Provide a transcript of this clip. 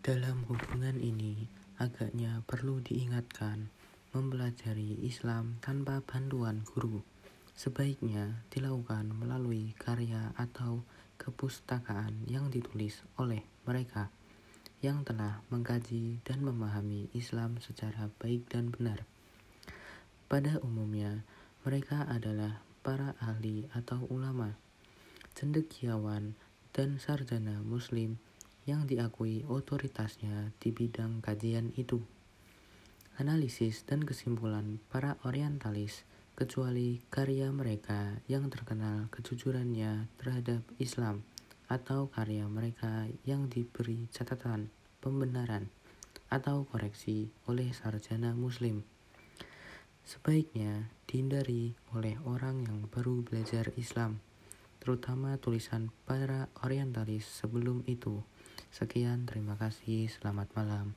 Dalam hubungan ini, agaknya perlu diingatkan, mempelajari Islam tanpa bantuan guru sebaiknya dilakukan melalui karya atau kepustakaan yang ditulis oleh mereka yang telah mengkaji dan memahami Islam secara baik dan benar. Pada umumnya, mereka adalah para ahli atau ulama, cendekiawan, dan sarjana Muslim yang diakui otoritasnya di bidang kajian itu. Analisis dan kesimpulan para orientalis, kecuali karya mereka yang terkenal kejujurannya terhadap Islam atau karya mereka yang diberi catatan pembenaran atau koreksi oleh sarjana muslim. Sebaiknya dihindari oleh orang yang baru belajar Islam, terutama tulisan para orientalis sebelum itu. Sekian, terima kasih. Selamat malam.